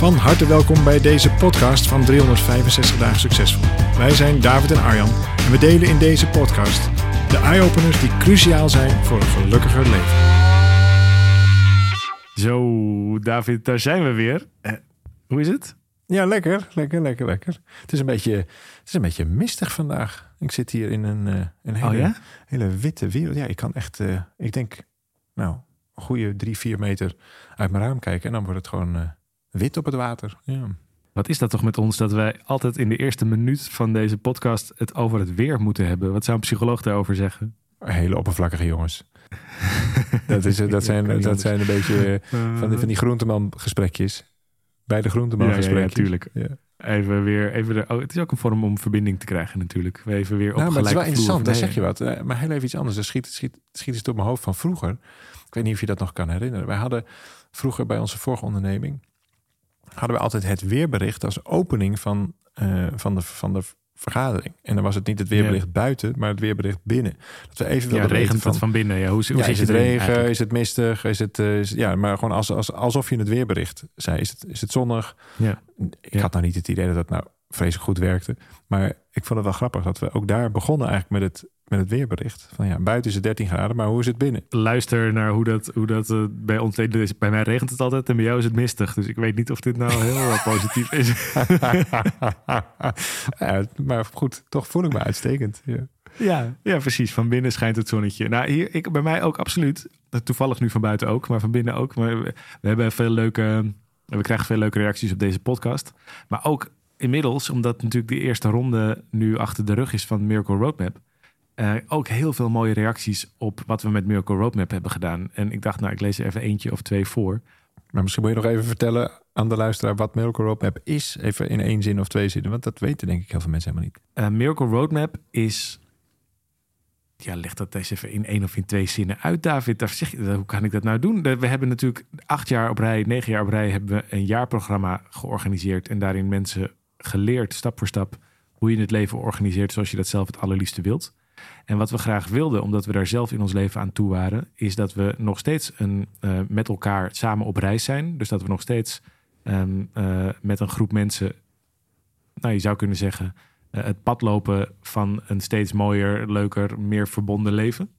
Van harte welkom bij deze podcast van 365 dagen succesvol. Wij zijn David en Arjan en we delen in deze podcast de eye-openers die cruciaal zijn voor een gelukkiger leven. Zo, David, daar zijn we weer. Eh, hoe is het? Ja, lekker, lekker, lekker, lekker. Het is een beetje, het is een beetje mistig vandaag. Ik zit hier in een, uh, een hele, Oh ja? hele witte wereld. Ja, ik kan echt, eh, ik denk, nou, een goede drie, vier meter uit mijn raam kijken en dan wordt het gewoon eh, wit op het water. Ja. Wat is dat toch met ons dat wij altijd in de eerste minuut van deze podcast het over het weer moeten hebben? Wat zou een psycholoog daarover zeggen? Hele oppervlakkige jongens. dat, is, dat, zijn, dat zijn een beetje eh, van die, van die groenteman gesprekjes. Bij de groenteman Ja, ja, ja. Even weer, even de, oh, het is ook een vorm om verbinding te krijgen natuurlijk. Even weer op Nou, maar het is wel interessant, daar zeg je wat. Eh, Maar heel even iets anders. Er schiet, schiet, schiet het door mijn hoofd van vroeger. Ik weet niet of je dat nog kan herinneren. Wij hadden vroeger bij onze vorige onderneming... hadden we altijd het weerbericht als opening van, eh, van, de, van de vergadering. En dan was het niet het weerbericht buiten, maar het weerbericht binnen. Dat we even Ja, regent van... het van binnen? Ja, hoe, hoe ja, is het regen? eigenlijk? Is het mistig? Is het, eh, is- ja, maar gewoon als, als, alsof je het weerbericht zei. Is het, is het zonnig? Ja. Ik had nou niet het idee dat dat nou vreselijk goed werkte. Maar ik vond het wel grappig dat we ook daar begonnen eigenlijk met het, met het weerbericht. Van ja, buiten is het 13 graden, maar hoe is het binnen? Luister naar hoe dat, hoe dat eh, bij ons deed. Bij mij regent het altijd en bij jou is het mistig. Dus ik weet niet of dit nou heel eh, positief is. ja, maar goed, toch voel ik me uitstekend. Ja. Ja, ja, precies. Van binnen schijnt het zonnetje. Nou, hier, ik, bij mij ook absoluut. Toevallig nu van buiten ook, maar van binnen ook. Maar we, we hebben veel leuke, we krijgen veel leuke reacties op deze podcast. Maar ook inmiddels, omdat natuurlijk de eerste ronde nu achter de rug is van Miracle Roadmap. eh, ook heel veel mooie reacties op wat we met Miracle Roadmap hebben gedaan. En ik dacht, nou, ik lees er even eentje of twee voor. Maar misschien moet je nog even vertellen aan de luisteraar wat Miracle Roadmap is. Even in één zin of twee zinnen, want dat weten denk ik heel veel mensen helemaal niet. Eh, Miracle Roadmap is. Ja, leg dat eens even in één of in twee zinnen uit, David. Daar zeg je, hoe kan ik dat nou doen? We hebben natuurlijk acht jaar op rij, negen jaar op rij, hebben we een jaarprogramma georganiseerd. En daarin mensen geleerd, stap voor stap, hoe je het leven organiseert zoals je dat zelf het allerliefste wilt. En wat we graag wilden, omdat we daar zelf in ons leven aan toe waren, is dat we nog steeds een, eh, met elkaar samen op reis zijn. Dus dat we nog steeds ehm, eh, met een groep mensen, nou je zou kunnen zeggen, eh, het pad lopen van een steeds mooier, leuker, meer verbonden leven.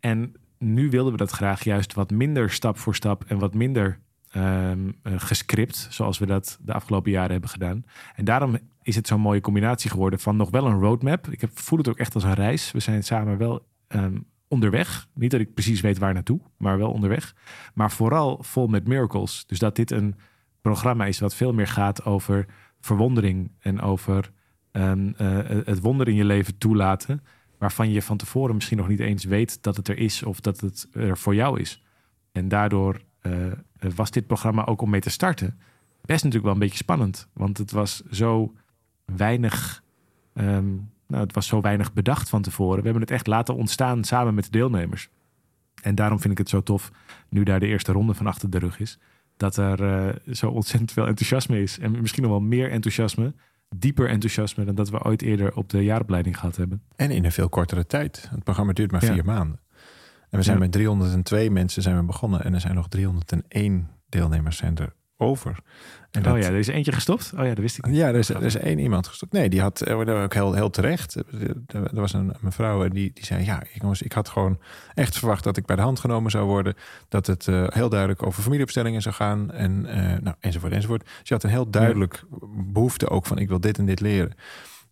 En nu wilden we dat graag juist wat minder stap voor stap en wat minder eh, gescript, zoals we dat de afgelopen jaren hebben gedaan. En daarom is het zo'n mooie combinatie geworden van nog wel een roadmap. Ik heb, voel het ook echt als een reis. We zijn samen wel ehm, onderweg. Niet dat ik precies weet waar naartoe, maar wel onderweg. Maar vooral vol met miracles. Dus dat dit een programma is wat veel meer gaat over verwondering en over ehm, eh, het wonder in je leven toelaten. Waarvan je van tevoren misschien nog niet eens weet dat het er is of dat het er voor jou is. En daardoor eh, was dit programma ook om mee te starten best natuurlijk wel een beetje spannend. Want het was zo weinig. ehm, nou, het was zo weinig bedacht van tevoren. We hebben het echt laten ontstaan samen met de deelnemers. En daarom vind ik het zo tof, nu daar de eerste ronde van achter de rug is, dat er eh, zo ontzettend veel enthousiasme is. En misschien nog wel meer enthousiasme, dieper enthousiasme dan dat we ooit eerder op de jaaropleiding gehad hebben. En in een veel kortere tijd. Het programma duurt maar Ja. vier maanden. En we zijn Ja. met 302 mensen zijn we begonnen. En er zijn nog 301 deelnemers zijn er over. En Oh ja, er is eentje gestopt. Oh ja, dat wist ik niet. Ja, er is, er is één iemand gestopt. Nee, die had, eh, ook heel, heel terecht. Er was een mevrouw die, die zei... ja, jongens, ik had gewoon echt verwacht dat ik bij de hand genomen zou worden. Dat het eh, heel duidelijk over familieopstellingen zou gaan. En, eh, nou, enzovoort, enzovoort. Dus je had een heel duidelijk behoefte ook van... ik wil dit en dit leren.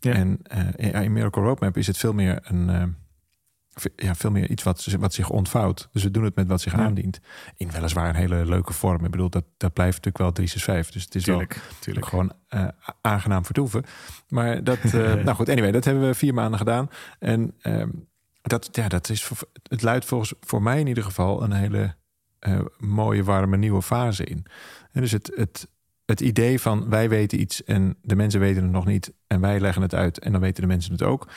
Ja. En ja, in Miracle Roadmap is het veel meer een... ja, veel meer iets wat, wat zich ontvouwt. Dus we doen het met wat zich Ja. aandient. In weliswaar een hele leuke vorm. Ik bedoel, dat, dat blijft natuurlijk wel 365. Dus het is wel Tuurlijk, tuurlijk. gewoon eh, aangenaam vertoeven. Maar dat, eh, nou goed, anyway, dat hebben we vier maanden gedaan. En ehm, dat, ja, dat is het luidt volgens voor mij in ieder geval een hele eh, mooie, warme, nieuwe fase in. En dus het, het, het idee van wij weten iets en de mensen weten het nog niet en wij leggen het uit en dan weten de mensen het ook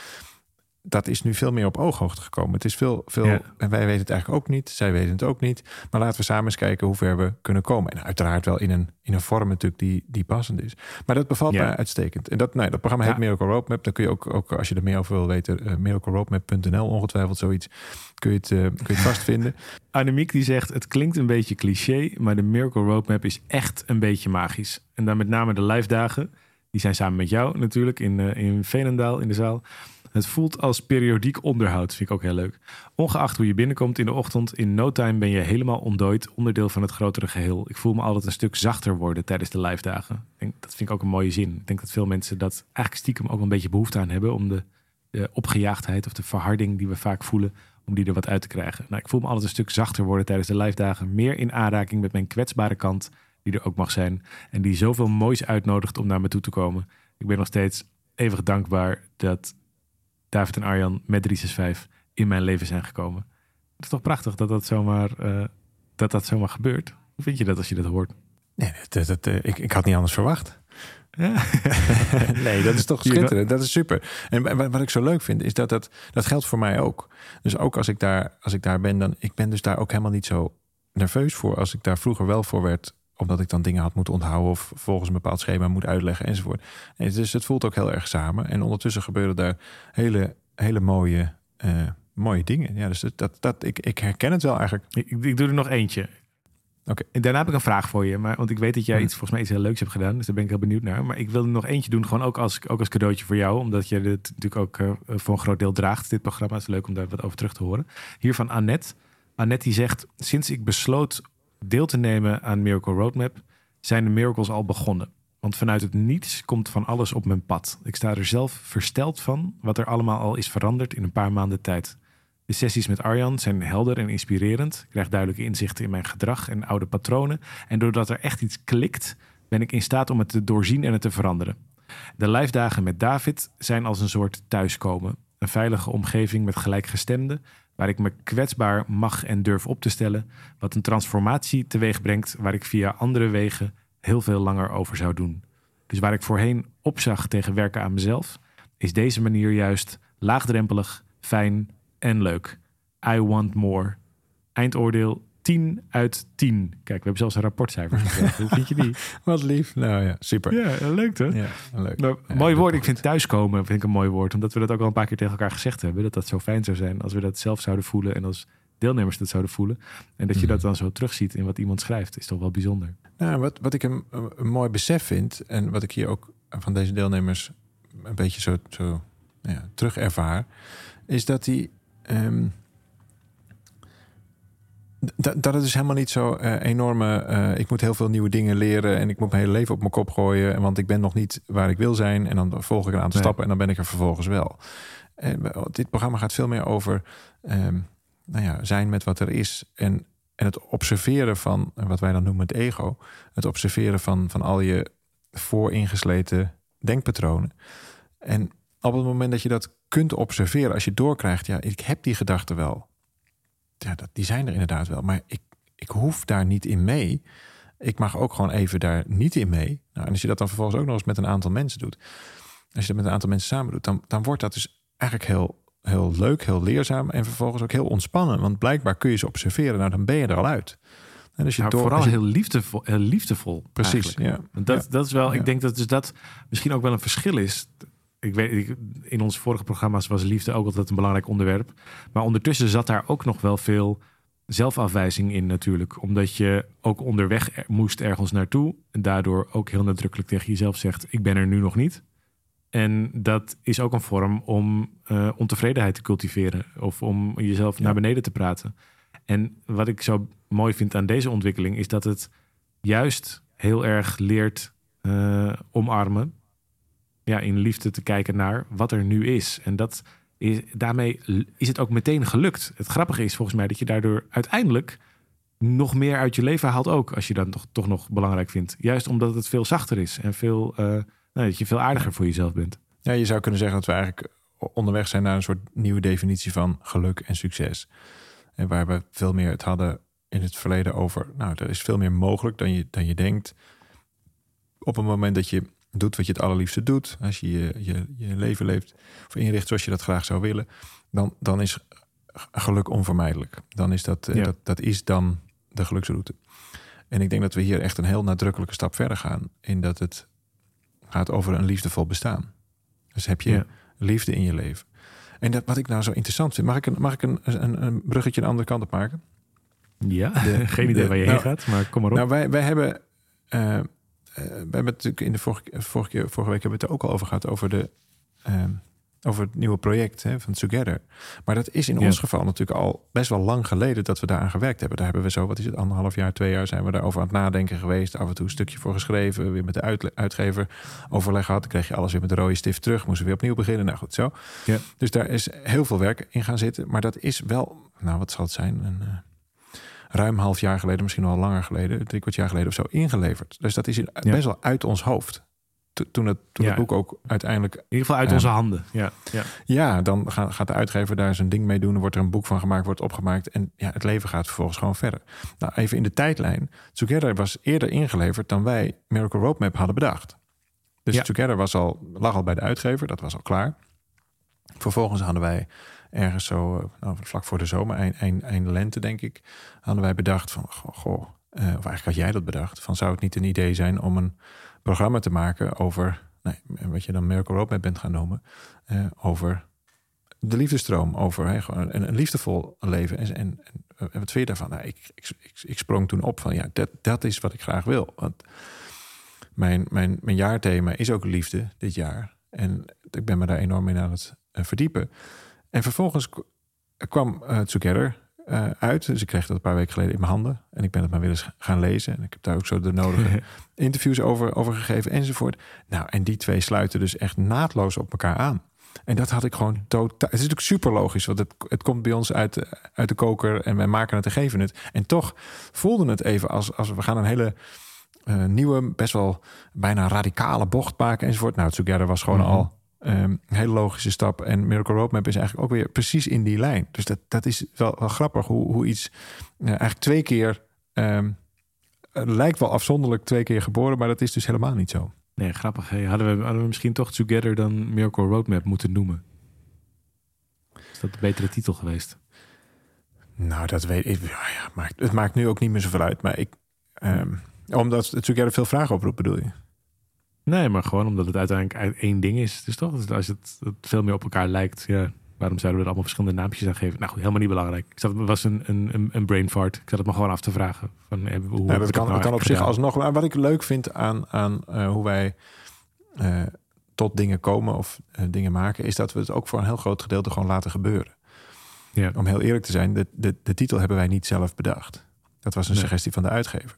dat is nu veel meer op ooghoogte gekomen. Het is veel, veel en wij weten het eigenlijk ook niet. Zij weten het ook niet. Maar laten we samen eens kijken hoe ver we kunnen komen. En uiteraard wel in een, in een vorm natuurlijk die, die passend is. Maar dat bevalt mij uitstekend. En dat, nee, dat programma heet Miracle Roadmap. Dan kun je ook, ook als je er meer over wil weten, uh, miracleroadmap.nl ongetwijfeld zoiets. Kun je het, uh, kun je het vastvinden. Annemiek die zegt, het klinkt een beetje cliché, maar de Miracle Roadmap is echt een beetje magisch. En dan met name de live dagen. Die zijn samen met jou natuurlijk in, uh, in Veenendaal in de zaal. Het voelt als periodiek onderhoud, vind ik ook heel leuk. Ongeacht hoe je binnenkomt in de ochtend, in no time ben je helemaal ontdooid, onderdeel van het grotere geheel. Ik voel me altijd een stuk zachter worden tijdens de live dagen. Dat vind ik ook een mooie zin. Ik denk dat veel mensen dat eigenlijk stiekem ook een beetje behoefte aan hebben om de, de opgejaagdheid of de verharding die we vaak voelen, om die er wat uit te krijgen. Nou, ik voel me altijd een stuk zachter worden tijdens de live dagen, meer in aanraking met mijn kwetsbare kant, die er ook mag zijn en die zoveel moois uitnodigt om naar me toe te komen. Ik ben nog steeds eeuwig dankbaar dat David en Arjan met 365 in mijn leven zijn gekomen. Het is toch prachtig dat dat zomaar, uh, dat dat zomaar gebeurt. Hoe vind je dat als je dat hoort? Nee, dat, dat, uh, ik, ik had niet anders verwacht. Ja. nee, dat is toch schitterend. Dat is super. En wat ik zo leuk vind, is dat dat, dat geldt voor mij ook. Dus ook als ik daar, als ik daar ben, dan ik ben dus daar ook helemaal niet zo nerveus voor. Als ik daar vroeger wel voor werd, omdat ik dan dingen had moeten onthouden of volgens een bepaald schema moet uitleggen enzovoort. En dus het voelt ook heel erg samen. En ondertussen gebeuren daar hele, hele mooie, uh, mooie dingen. Ja, dus dat, dat, ik, ik herken het wel eigenlijk. Ik, ik doe er nog eentje. Oké. En daarna heb ik een vraag voor je. Maar, want ik weet dat jij iets, volgens mij iets heel leuks hebt gedaan. Dus daar ben ik heel benieuwd naar. Maar ik wil er nog eentje doen. Gewoon ook als, ook als cadeautje voor jou. Omdat je dit natuurlijk ook uh, voor een groot deel draagt. Dit programma Het is leuk om daar wat over terug te horen. Hier van Annette. Annette die zegt... Sinds ik besloot deel te nemen aan Miracle Roadmap zijn de miracles al begonnen. Want vanuit het niets komt van alles op mijn pad. Ik sta er zelf versteld van wat er allemaal al is veranderd in een paar maanden tijd. De sessies met Arjan zijn helder en inspirerend. Ik krijg duidelijke inzichten in mijn gedrag en oude patronen. En doordat er echt iets klikt, ben ik in staat om het te doorzien en het te veranderen. De live dagen met David zijn als een soort thuiskomen. Een veilige omgeving met gelijkgestemden, waar ik me kwetsbaar mag en durf op te stellen, wat een transformatie teweeg brengt waar ik via andere wegen heel veel langer over zou doen. Dus waar ik voorheen opzag tegen werken aan mezelf, is deze manier juist laagdrempelig, fijn en leuk. I want more. Eindoordeel 10 uit 10. Kijk, we hebben zelfs een rapportcijfer Hoe vind je die? Wat lief. Nou ja, super. Ja, leuk toch? Ja, leuk. Nou, mooi woord. Ik vind thuiskomen vind ik een mooi woord. Omdat we dat ook al een paar keer tegen elkaar gezegd hebben. Dat dat zo fijn zou zijn als we dat zelf zouden voelen. En als deelnemers dat zouden voelen. En dat je dat mhm. dan zo terugziet in wat iemand schrijft. Is toch wel bijzonder. Nou, wat, wat ik een, een mooi besef vind. En wat ik hier ook van deze deelnemers een beetje zo, zo ja, terug ervaar. Is dat die... Um, dat, dat het dus helemaal niet zo uh, enorme. Uh, ik moet heel veel nieuwe dingen leren en ik moet mijn hele leven op mijn kop gooien. Want ik ben nog niet waar ik wil zijn. En dan volg ik een aantal stappen en dan ben ik er vervolgens wel. En dit programma gaat veel meer over um, nou ja, zijn met wat er is. En, en het observeren van wat wij dan noemen het ego. Het observeren van, van al je vooringesleten denkpatronen. En op het moment dat je dat kunt observeren, als je doorkrijgt, ja, ik heb die gedachten wel ja, dat, die zijn er inderdaad wel. Maar ik, ik hoef daar niet in mee. Ik mag ook gewoon even daar niet in mee. Nou, en als je dat dan vervolgens ook nog eens met een aantal mensen doet. Als je dat met een aantal mensen samen doet, dan, dan wordt dat dus eigenlijk heel, heel leuk, heel leerzaam. En vervolgens ook heel ontspannen. Want blijkbaar kun je ze observeren. Nou, dan ben je er al uit. En als je door, vooral heel liefdevol, heel liefdevol. Precies. Ja. Dat, dat is wel, ik denk dat dus dat misschien ook wel een verschil is ik weet, in onze vorige programma's was liefde ook altijd een belangrijk onderwerp. Maar ondertussen zat daar ook nog wel veel zelfafwijzing in natuurlijk. Omdat je ook onderweg moest ergens naartoe. En daardoor ook heel nadrukkelijk tegen jezelf zegt, ik ben er nu nog niet. En dat is ook een vorm om uh, ontevredenheid te cultiveren. Of om jezelf naar beneden te praten. En wat ik zo mooi vind aan deze ontwikkeling... is dat het juist heel erg leert uh, omarmen ja, in liefde te kijken naar wat er nu is. En dat is, daarmee is het ook meteen gelukt. Het grappige is volgens mij dat je daardoor uiteindelijk nog meer uit je leven haalt ook. Als je dat toch, toch nog belangrijk vindt. Juist omdat het veel zachter is en veel, uh, nou, dat je veel aardiger voor jezelf bent. Ja, je zou kunnen zeggen dat we eigenlijk onderweg zijn naar een soort nieuwe definitie van geluk en succes. En waar we veel meer het hadden in het verleden over, nou, er is veel meer mogelijk dan je, dan je denkt. Op het moment dat je doet wat je het allerliefste doet, als je je, je, je leven leeft of inricht zoals je dat graag zou willen, dan, dan is geluk onvermijdelijk. Dan is dat, eh, dat, dat is dan de geluksroute. En ik denk dat we hier echt een heel nadrukkelijke stap verder gaan. In dat het gaat over een liefdevol bestaan. Dus heb je liefde in je leven. En dat, wat ik nou zo interessant vind, mag ik een, mag ik een, een, een bruggetje de andere kant op maken? Ja, de, geen idee waar je heen nou, gaat, maar kom maar op. Nou, wij, wij hebben. Uh, we hebben natuurlijk in de vorige, vorige, vorige week hebben we het er ook al over gehad, over de. Uh, over het nieuwe project hè, van Together. Maar dat is in ons geval natuurlijk al best wel lang geleden dat we daaraan gewerkt hebben. Daar hebben we zo, wat is het, anderhalf jaar, twee jaar zijn we daarover aan het nadenken geweest. Af en toe een stukje voor geschreven, weer met de uitgever overleg gehad. Dan kreeg je alles weer met de rode stift terug, moesten we weer opnieuw beginnen. Nou goed, zo. Ja. Dus daar is heel veel werk in gaan zitten. Maar dat is wel, nou wat zal het zijn, een... Ruim half jaar geleden, misschien al langer geleden, drie kwart jaar geleden of zo, ingeleverd. Dus dat is best wel uit ons hoofd toen, het, toen het boek ook uiteindelijk... In ieder geval uit onze handen. Ja, ja. ja dan gaat, gaat de uitgever daar zijn ding mee doen. Er wordt er een boek van gemaakt, wordt opgemaakt. En ja, het leven gaat vervolgens gewoon verder. Nou, even in de tijdlijn. Together was eerder ingeleverd dan wij Miracle Roadmap hadden bedacht. Dus. Together was al, lag al bij de uitgever, dat was al klaar. Vervolgens hadden wij ergens zo, eh, nou, vlak voor de zomer, eind, eind, lente denk ik, hadden wij bedacht van, goh, uh, of eigenlijk had jij dat bedacht, van zou het niet een idee zijn om een programma te maken over, nee, wat je dan Miracle Roadmap bent gaan noemen, uh, over de liefdestroom, over hè, een, een, liefdevol leven. En, en, en, wat vind je daarvan? Nou, ik, ik, ik, ik, sprong toen op van ja, dat, dat is wat ik graag wil. Want mijn, mijn, mijn jaarthema is ook liefde dit jaar. En ik ben me daar enorm in aan het verdiepen. En vervolgens kwam uh, Together uh, uit. Dus ik kreeg dat een paar weken geleden in mijn handen. En ik ben het maar weer eens gaan lezen. En ik heb daar ook zo de nodige interviews over, over gegeven enzovoort. Nou, en die twee sluiten dus echt naadloos op elkaar aan. En dat had ik gewoon totaal. Het is natuurlijk super logisch, want het, het komt bij ons uit, uit de koker en wij maken het en geven het. En toch voelde het even als, als we gaan een hele uh, nieuwe, best wel bijna radicale bocht maken enzovoort. Nou, Together was gewoon mhm. al Um, een hele logische stap. En Miracle Roadmap is eigenlijk ook weer precies in die lijn. Dus dat, dat is wel, wel grappig hoe, hoe iets uh, eigenlijk twee keer... Um, lijkt wel afzonderlijk twee keer geboren, maar dat is dus helemaal niet zo. Nee, grappig. Hey, hadden, we, hadden we misschien toch Together dan Miracle Roadmap moeten noemen? Is dat een betere titel geweest? Nou, dat weet ik. Ja, ja, maakt, het maakt nu ook niet meer zoveel uit. Maar ik... Um, omdat Together veel vragen oproept, bedoel je? Nee, maar gewoon omdat het uiteindelijk één ding is. Dus toch, als het, het veel meer op elkaar lijkt, ja, waarom zouden we er allemaal verschillende naampjes aan geven? Nou goed, helemaal niet belangrijk. Ik zat, het was een, een, een brain fart. Ik zat het me gewoon af te vragen. Van, eh, hoe dat kan, nou kan op zich alsnog. Maar wat ik leuk vind aan, aan uh, hoe wij uh, tot dingen komen of uh, dingen maken, is dat we het ook voor een heel groot gedeelte gewoon laten gebeuren. Ja. Om heel eerlijk te zijn, de, de, de titel hebben wij niet zelf bedacht. Dat was een nee. suggestie van de uitgever.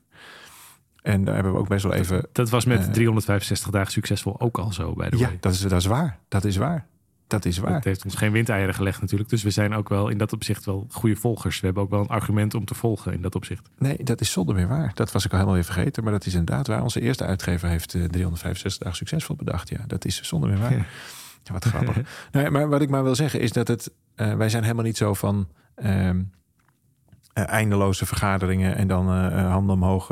En daar hebben we ook best wel even. Dat, was met 365 dagen succesvol ook al zo bij de Ja, dat is, dat is waar. Dat is waar. Dat is waar. Het heeft ons geen windeieren gelegd natuurlijk. Dus we zijn ook wel in dat opzicht wel goede volgers. We hebben ook wel een argument om te volgen in dat opzicht. Nee, dat is zonder meer waar. Dat was ik al helemaal weer vergeten. Maar dat is inderdaad waar. Onze eerste uitgever heeft 365 dagen succesvol bedacht. Ja, dat is zonder meer waar. Ja. wat grappig. nee, maar wat ik maar wil zeggen is dat het... Uh, wij zijn helemaal niet zo van... Uh, uh, eindeloze vergaderingen en dan uh, handen omhoog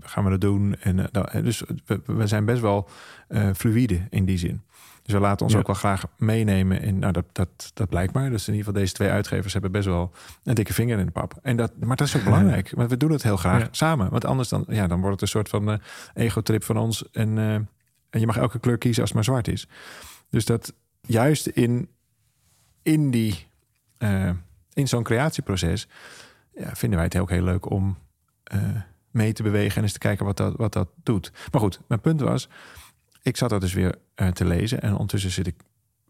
gaan we dat doen. En, dus we, we, zijn best wel fluïde in die zin. Dus we laten ons ook wel graag meenemen. En nou, dat, dat, dat blijkt maar. Dus in ieder geval deze twee uitgevers hebben best wel een dikke vinger in de pap. En dat, maar dat is ook belangrijk. Want we doen het heel graag samen. Want anders dan, ja, dan wordt het een soort van ego-trip van ons. En, en je mag elke kleur kiezen als het maar zwart is. Dus dat juist in, in die... In zo'n creatieproces ja, vinden wij het ook heel leuk om uh, mee te bewegen en eens te kijken wat dat, wat dat doet. Maar goed, mijn punt was, ik zat dat dus weer uh, te lezen en ondertussen zit ik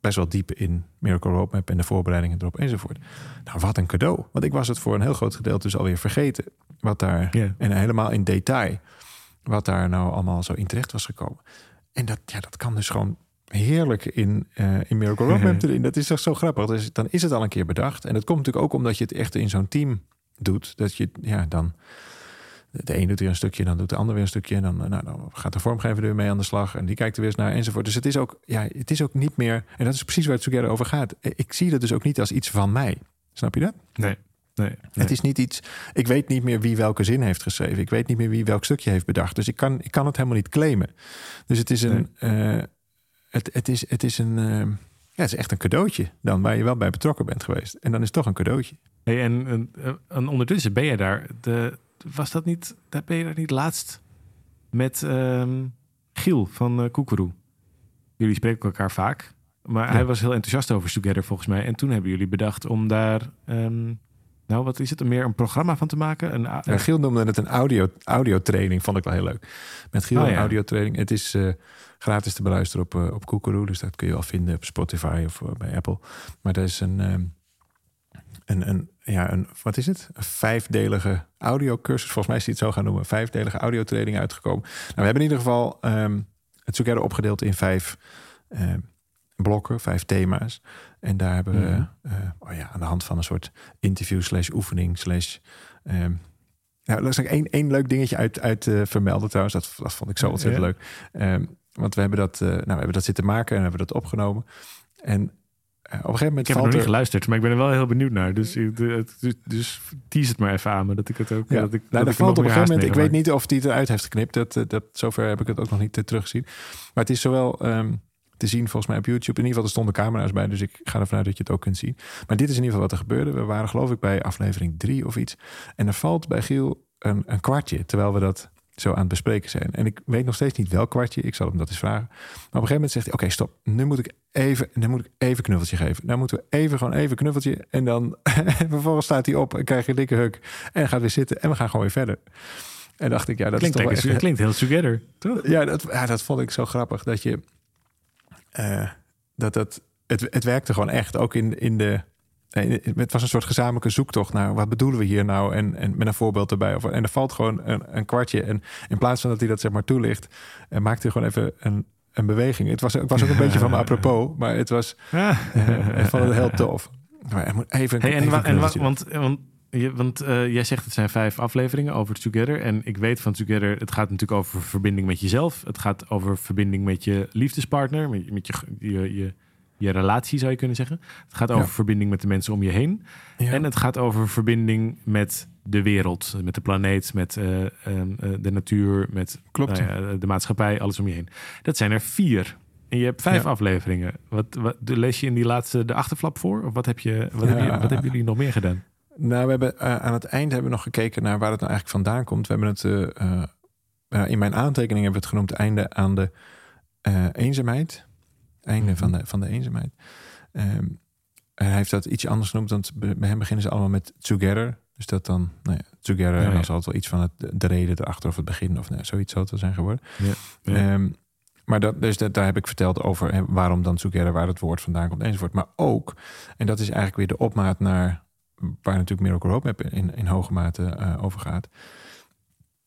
best wel diep in Miracle Roadmap en de voorbereidingen erop enzovoort. Nou, wat een cadeau. Want ik was het voor een heel groot gedeelte dus alweer vergeten. Wat daar, yeah. en helemaal in detail, wat daar nou allemaal zo in terecht was gekomen. En dat, ja, dat kan dus gewoon heerlijk in, uh, in Miracle Roadmap erin. Dat is toch zo grappig. Dus dan is het al een keer bedacht. En dat komt natuurlijk ook omdat je het echt in zo'n team doet. Dat je ja, dan de een doet weer een stukje, dan doet de ander weer een stukje. En dan, nou, dan gaat de vormgever er mee aan de slag. En die kijkt er weer eens naar enzovoort. Dus het is ook, ja, het is ook niet meer. En dat is precies waar het Together over gaat. Ik zie dat dus ook niet als iets van mij. Snap je dat? Nee. Nee, nee. Het is niet iets. Ik weet niet meer wie welke zin heeft geschreven. Ik weet niet meer wie welk stukje heeft bedacht. Dus ik kan, ik kan het helemaal niet claimen. Dus het is een. eh, het, het, is, het is een. eh, ja, het is echt een cadeautje dan waar je wel bij betrokken bent geweest. En dan is het toch een cadeautje. Hey, en, en, en ondertussen ben je daar. De, was dat niet? Daar ben je daar niet laatst met ehm, Giel van uh, Koekeroe. Jullie spreken elkaar vaak. Maar Ja. hij was heel enthousiast over Together volgens mij. En toen hebben jullie bedacht om daar... ehm, nou, wat is het? Meer een programma van te maken? Een, Ja, Giel noemde het een audio, audiotraining. Vond ik wel heel leuk. Met Giel Oh, een ja. audiotraining. Het is eh, gratis te beluisteren op, eh op Koekeroe. Dus dat kun je al vinden op Spotify of eh, bij Apple. Maar dat is een, ehm, een, een, ja, een, wat is het? Een vijfdelige audiocursus. Volgens mij is die het zo gaan noemen. Vijfdelige audiotraining uitgekomen. Nou, we hebben in ieder geval ehm, het Together opgedeeld in vijf ehm, blokken, vijf thema's. En daar hebben we Mhm. eh, oh ja, aan de hand van een soort interview slash oefening slash... ehm, nou, daar is één, één leuk dingetje uit, uit vermelden trouwens. Dat, dat vond ik zo ontzettend Ja. leuk. Ehm, want we hebben, dat, eh, nou, we hebben dat zitten maken en hebben dat opgenomen. En eh, op een gegeven moment ik heb nog niet er... geluisterd, maar ik ben er wel heel benieuwd naar. Dus, het- dus, dus tease het maar even aan me. Dat ik het ook... Ja, dat ik, nou, dat ik valt op een gegeven moment, ik weet niet of die het eruit heeft geknipt. Dat, eh, dat, zover heb ik het ook nog niet eh, teruggezien. Maar het is zowel ehm, te zien volgens mij op YouTube. In ieder geval, er stonden camera's bij, dus ik ga ervan uit dat je het ook kunt zien. Maar dit is in ieder geval wat er gebeurde. We waren geloof ik bij aflevering drie of iets. En er valt bij Giel een, een kwartje, terwijl we dat zo aan het bespreken zijn. En ik weet nog steeds niet welk kwartje. Ik zal hem dat eens vragen. Maar op een gegeven moment zegt hij: Oké, stop. Nu moet ik even, nu moet ik even knuffeltje geven. Nou moeten we even gewoon even knuffeltje. En dan vervolgens staat hij op en krijg je een dikke huk. En gaat weer zitten en we gaan gewoon weer verder. En dacht ik, ja, dat klinkt, is toch wel echt, klinkt heel Together, toch? ja, dat, ja, dat vond ik zo grappig. Dat je. eh, dat dat. Het, het werkte gewoon echt. Ook in, in de. Het was een soort gezamenlijke zoektocht naar wat bedoelen we hier nou? En, en met een voorbeeld erbij. Of, en er valt gewoon een, een kwartje. En in plaats van dat hij dat zeg maar toelicht, eh, maakte hij gewoon even een, een beweging. Het was, het was ook een beetje van me apropos, maar het was. Eh, ik vond het heel tof. Maar hij moet even. Hey, en even want, want, je, want eh, jij zegt het zijn vijf afleveringen over Together. En ik weet van Together, het gaat natuurlijk over verbinding met jezelf. Het gaat over verbinding met je liefdespartner, met, je- met je, je, je, je relatie zou je kunnen zeggen. Het gaat over Ja. verbinding met de mensen om je heen. Ja. En het gaat over verbinding met de wereld, met de planeet, met eh, ehm, eh, de natuur, met Klopt. nou ja, de maatschappij, alles om je heen. Dat zijn er vier. En je hebt vijf afleveringen. Wat, wat lees je in die laatste de achterflap voor? Of wat, heb je, wat, heb je, Ja. wat hebben jullie nog meer gedaan? Nou, we hebben eh, aan het eind hebben we nog gekeken naar waar het nou eigenlijk vandaan komt. We hebben het in mijn aantekeningen hebben we het genoemd einde aan de eenzaamheid. Einde Mhm. van, de, van de eenzaamheid. Ehm, hij heeft dat iets anders genoemd, want bij hem beginnen ze allemaal met together. Dus dat dan, nou ja, together, Ja, en dan ja. zal het wel iets van het, de reden erachter of het begin of nou, zoiets zal het wel zijn geworden. Ja. Ehm, maar dat, dus dat, daar heb ik verteld over hè, waarom dan together, waar het woord vandaan komt enzovoort. Maar ook, en dat is eigenlijk weer de opmaat naar waar natuurlijk Miracle Roadmap in, in hoge mate eh, over gaat.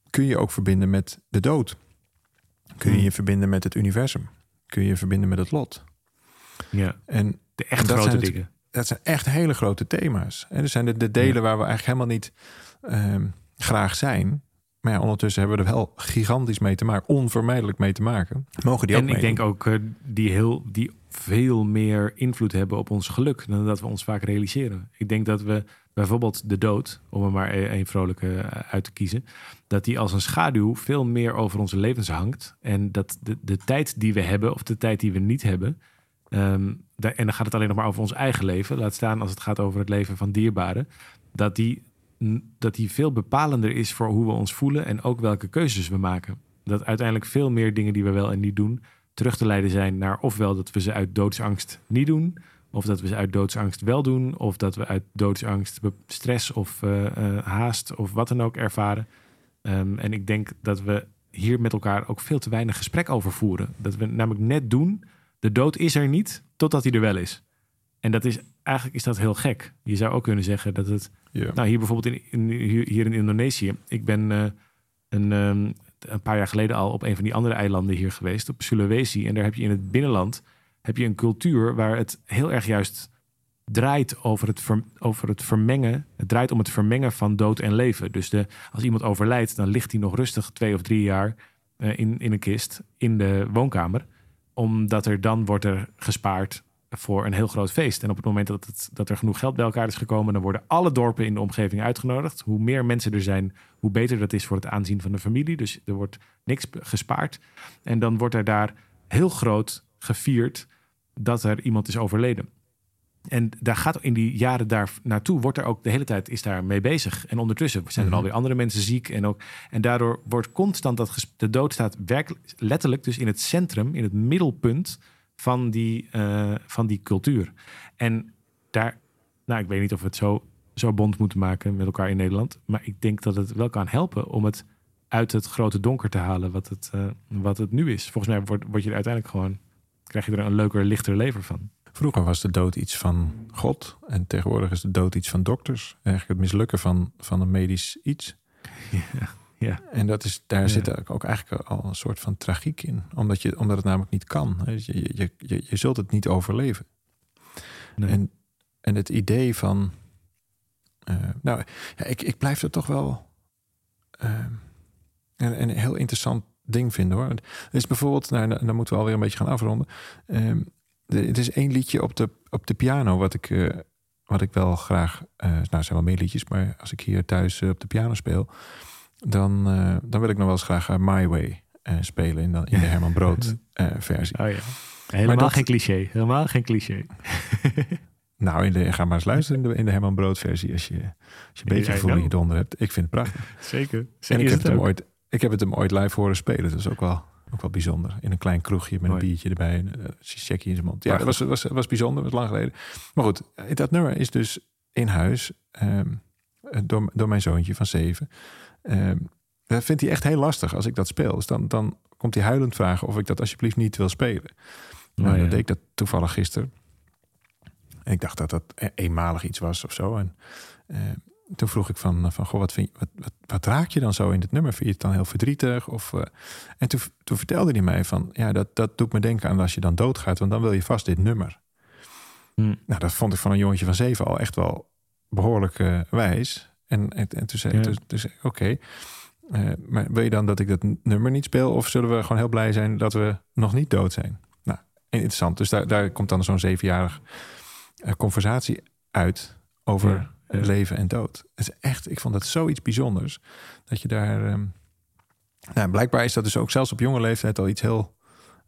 Kun je ook verbinden met de dood? Kun je Hmm. je verbinden met het universum? Kun je verbinden met het lot? Ja, En de echt grote zijn het- dingen. dat zijn echt hele grote thema's. En er zijn de, de delen Ja. waar we eigenlijk helemaal niet ehm, graag zijn. Maar ja, ondertussen hebben we er wel gigantisch mee te maken, onvermijdelijk mee te maken. Mogen die ook En ik denk ook eh, die, heel, die veel meer invloed hebben op ons geluk dan dat we ons vaak realiseren. Ik denk dat we bijvoorbeeld de dood, om er maar e- een vrolijke eh, uit te kiezen, dat die als een schaduw veel meer over onze levens hangt. En dat de, de tijd die we hebben of de tijd die we niet hebben, ehm, da- en dan gaat het alleen nog maar over ons eigen leven, laat staan als het gaat over het leven van dierbaren, dat die, dat die veel bepalender is voor hoe we ons voelen en ook welke keuzes we maken. Dat uiteindelijk veel meer dingen die we wel en niet doen, terug te leiden zijn naar ofwel dat we ze uit doodsangst niet doen, of dat we ze uit doodsangst wel doen, of dat we uit doodsangst stress of eh, eh, haast of wat dan ook ervaren. Ehm, en ik denk dat we hier met elkaar ook veel te weinig gesprek over voeren. Dat we namelijk net doen, de dood is er niet, totdat hij er wel is. En dat is eigenlijk is dat heel gek. Je zou ook kunnen zeggen dat het nou, hier bijvoorbeeld in, in, hier, hier in Indonesië. Ik ben eh, een, ehm, een paar jaar geleden al op een van die andere eilanden hier geweest, op Sulawesi. En daar heb je in het binnenland heb je een cultuur waar het heel erg juist draait over het, ver- over het vermengen. Het draait om het vermengen van dood en leven. Dus de, als iemand overlijdt, dan ligt hij nog rustig twee of drie jaar eh, in, in een kist in de woonkamer. Omdat er dan wordt er gespaard voor een heel groot feest. En op het moment dat, het, dat er genoeg geld bij elkaar is gekomen, dan worden alle dorpen in de omgeving uitgenodigd. Hoe meer mensen er zijn, hoe beter dat is voor het aanzien van de familie. Dus er wordt niks gespaard. En dan wordt er daar heel groot gevierd dat er iemand is overleden. En daar gaat in die jaren daar naartoe, wordt er ook de hele tijd is daar mee bezig. En ondertussen zijn er Mhm. alweer andere mensen ziek. En, ook, en daardoor wordt constant dat de dood staat werkelijk, letterlijk dus in het centrum, in het middelpunt van die, eh, van die cultuur. En daar, nou, ik weet niet of we het zo, zo bond moeten maken met elkaar in Nederland. Maar ik denk dat het wel kan helpen om het uit het grote donker te halen wat het, eh, wat het nu is. Volgens mij wordt, word je er uiteindelijk gewoon, krijg je er een leuker, lichter leven van. Vroeger was de dood iets van God en tegenwoordig is de dood iets van dokters. Eigenlijk het mislukken van, van een medisch iets. Ja, ja. En dat is, daar Ja. zit ook eigenlijk al een soort van tragiek in. Omdat, je, omdat het namelijk niet kan. hè. Je, je, je, je zult het niet overleven. Nee. En, en het idee van... eh, nou, ja, ik, ik blijf er toch wel eh, een, een heel interessant ding vinden hoor. Het is bijvoorbeeld, nou, dan dan moeten we alweer een beetje gaan afronden. Ehm, de- het is één liedje op de, op de piano wat ik, eh, wat ik wel graag... eh nou, er zijn wel meer liedjes, maar als ik hier thuis eh, op de piano speel... dan, dan wil ik nog wel eens graag My Way spelen in de, in de Herman Brood versie. Oh ja. Helemaal dat- geen cliché. Helemaal geen cliché. Nou, in de, ga maar eens luisteren in de, in de Herman Brood versie als je, als je een beetje gevoel in je donder hebt. Ik vind het prachtig. Zeker. En Zeker ik heb, het hem ooit, ik heb het hem ooit live horen spelen. Dat is ook wel, ook wel bijzonder. In een klein kroegje met Mooi. een biertje erbij. En uh, in zijn mond. Ja, dat was, was, was bijzonder. Was lang geleden. Maar goed, eh, dat nummer is dus in huis. ehm, eh, door, door mijn zoontje van zeven. Ehm, dat vindt hij echt heel lastig als ik dat speel. Dus dan, dan komt hij huilend vragen of ik dat alsjeblieft niet wil spelen. Nou, Oh, ja. deed ik dat toevallig gisteren. En ik dacht dat dat e- eenmalig iets was of zo. En eh, toen vroeg ik van, van goh, wat, vind je, wat, wat, wat raak je dan zo in dit nummer? Vind je het dan heel verdrietig? Of, eh, en toen, toen vertelde hij mij van, ja, dat, dat doet me denken aan als je dan doodgaat, want dan wil je vast dit nummer. Hm. Nou, dat vond ik van een jongetje van zeven al echt wel behoorlijk eh, wijs. En, en, en toen zei, Ja. ik, oké, eh, maar wil je dan dat ik dat nummer niet speel? Of zullen we gewoon heel blij zijn dat we nog niet dood zijn? Nou, interessant. Dus daar, daar komt dan zo'n zevenjarig conversatie uit over Ja, ja. leven en dood. Het is echt, ik vond dat zoiets bijzonders. Dat je daar... ehm, nou, blijkbaar is dat dus ook zelfs op jonge leeftijd al iets heel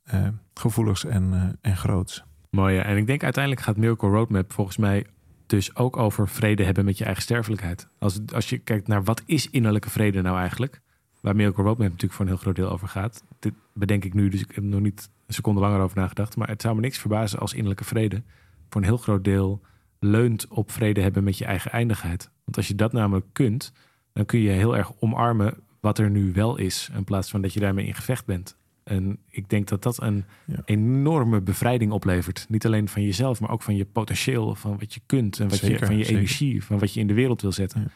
eh, gevoeligs en, eh, en groots. Mooi, ja. En ik denk uiteindelijk gaat Miracle Roadmap volgens mij dus ook over vrede hebben met je eigen sterfelijkheid. Als, als je kijkt naar wat is innerlijke vrede nou eigenlijk, waar Miracle Roadmap natuurlijk voor een heel groot deel over gaat. Dit bedenk ik nu, dus ik heb er nog niet een seconde langer over nagedacht. Maar het zou me niks verbazen als innerlijke vrede voor een heel groot deel leunt op vrede hebben met je eigen eindigheid. Want als je dat namelijk kunt, dan kun je heel erg omarmen wat er nu wel is, in plaats van dat je daarmee in gevecht bent. En ik denk dat dat een Ja. enorme bevrijding oplevert. Niet alleen van jezelf, maar ook van je potentieel, van wat je kunt en wat je, van je zeker. energie, van wat je in de wereld wil zetten. Ja.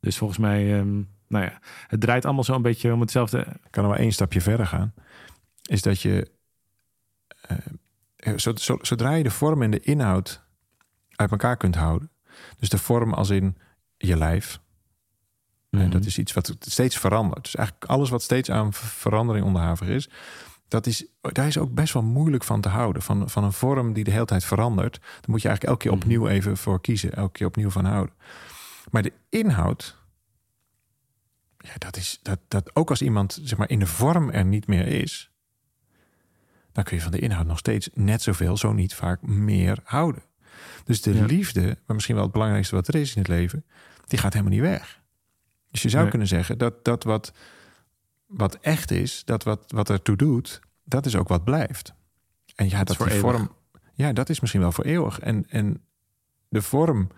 Dus volgens mij, ehm, nou ja, het draait allemaal zo een beetje om hetzelfde. Ik kan er maar één stapje verder gaan. Is dat je, eh, zo- zo- zodra je de vorm en de inhoud uit elkaar kunt houden. Dus de vorm als in je lijf. En Mhm. dat is iets wat steeds verandert. Dus eigenlijk alles wat steeds aan ver- verandering onderhavig is. Dat is, daar is ook best wel moeilijk van te houden. Van, van een vorm die de hele tijd verandert. Dan moet je eigenlijk elke keer Mhm. opnieuw even voor kiezen. Elke keer opnieuw van houden. Maar de inhoud. Ja, dat is dat, dat ook als iemand zeg maar in de vorm er niet meer is. Dan kun je van de inhoud nog steeds net zoveel, zo niet vaak meer houden. Dus de Ja. liefde, maar misschien wel het belangrijkste wat er is in het leven, die gaat helemaal niet weg. Dus je zou Nee. kunnen zeggen dat dat wat, wat echt is, dat wat, wat ertoe doet, dat is ook wat blijft. En ja, dat voor die vorm, ja, dat is misschien wel voor eeuwig. En, en de vorm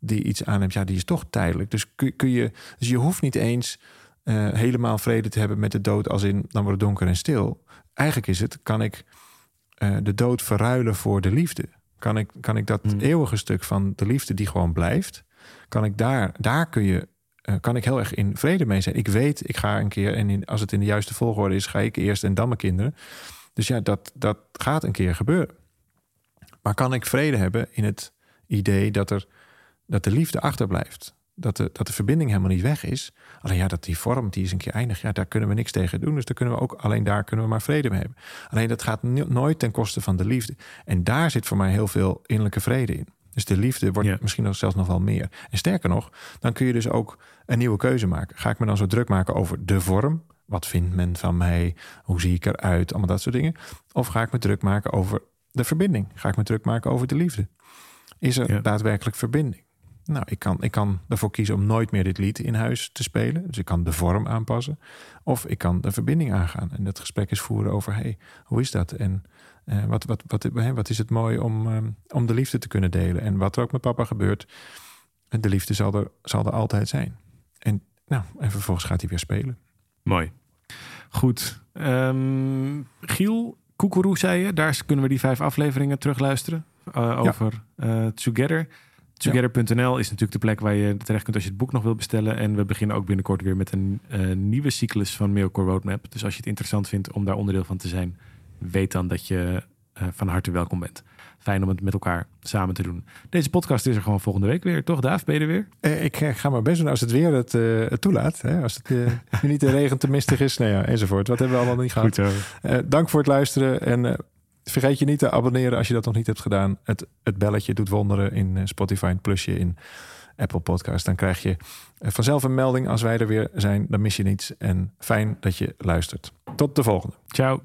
die iets aanneemt, ja, die is toch tijdelijk. Dus kun, kun je, dus je hoeft niet eens eh, helemaal vrede te hebben met de dood, als in dan wordt het donker en stil. Eigenlijk is het, kan ik eh, de dood verruilen voor de liefde? Kan ik, kan ik dat Hmm. eeuwige stuk van de liefde die gewoon blijft, kan ik daar, daar kun je, eh, kan ik heel erg in vrede mee zijn. Ik weet, ik ga een keer, en in, als het in de juiste volgorde is, ga ik eerst en dan mijn kinderen. Dus ja, dat, dat gaat een keer gebeuren. Maar kan ik vrede hebben in het idee dat, er, dat de liefde achterblijft? Dat de, dat de verbinding helemaal niet weg is. Alleen ja, dat die vorm, die is een keer eindig. Ja, daar kunnen we niks tegen doen. Dus daar kunnen we ook, alleen daar kunnen we maar vrede mee hebben. Alleen dat gaat nooit ten koste van de liefde. En daar zit voor mij heel veel innerlijke vrede in. Dus de liefde wordt misschien nog zelfs nog wel meer. En sterker nog, dan kun je dus ook een nieuwe keuze maken. Ga ik me dan zo druk maken over de vorm? Wat vindt men van mij? Hoe zie ik eruit? Allemaal dat soort dingen. Of ga ik me druk maken over de verbinding? Ga ik me druk maken over de liefde? Is er daadwerkelijk verbinding? Nou, ik kan, ik kan ervoor kiezen om nooit meer dit lied in huis te spelen. Dus ik kan de vorm aanpassen. Of ik kan de verbinding aangaan. En dat gesprek is voeren over: hey, hoe is dat? En uh, wat, wat, wat, wat is het mooi om, uh, om de liefde te kunnen delen? En wat er ook met papa gebeurt, de liefde zal er, zal er altijd zijn. En, nou, en vervolgens gaat hij weer spelen. Mooi. Goed. Um, Giel, Koekeroe zei je. Daar kunnen we die vijf afleveringen terugluisteren. Uh, over ja. Together. Together.nl is natuurlijk de plek waar je terecht kunt als je het boek nog wilt bestellen. En we beginnen ook binnenkort weer met een uh, nieuwe cyclus van Mailcore Roadmap. Dus als je het interessant vindt om daar onderdeel van te zijn, weet dan dat je uh, van harte welkom bent. Fijn om het met elkaar samen te doen. Deze podcast is er gewoon volgende week weer, toch Daaf? Ben je er weer? Eh, ik ga maar best doen als het weer het, uh, het toelaat. Hè? Als het niet de regen te mistig is, nou ja, enzovoort. Wat hebben we allemaal niet gehad. Goed dank voor het luisteren en vergeet je niet te abonneren als je dat nog niet hebt gedaan. Het, het belletje doet wonderen in Spotify, een plusje in Apple Podcast. Dan krijg je vanzelf een melding als wij er weer zijn. Dan mis je niets. En fijn dat je luistert. Tot de volgende. Ciao.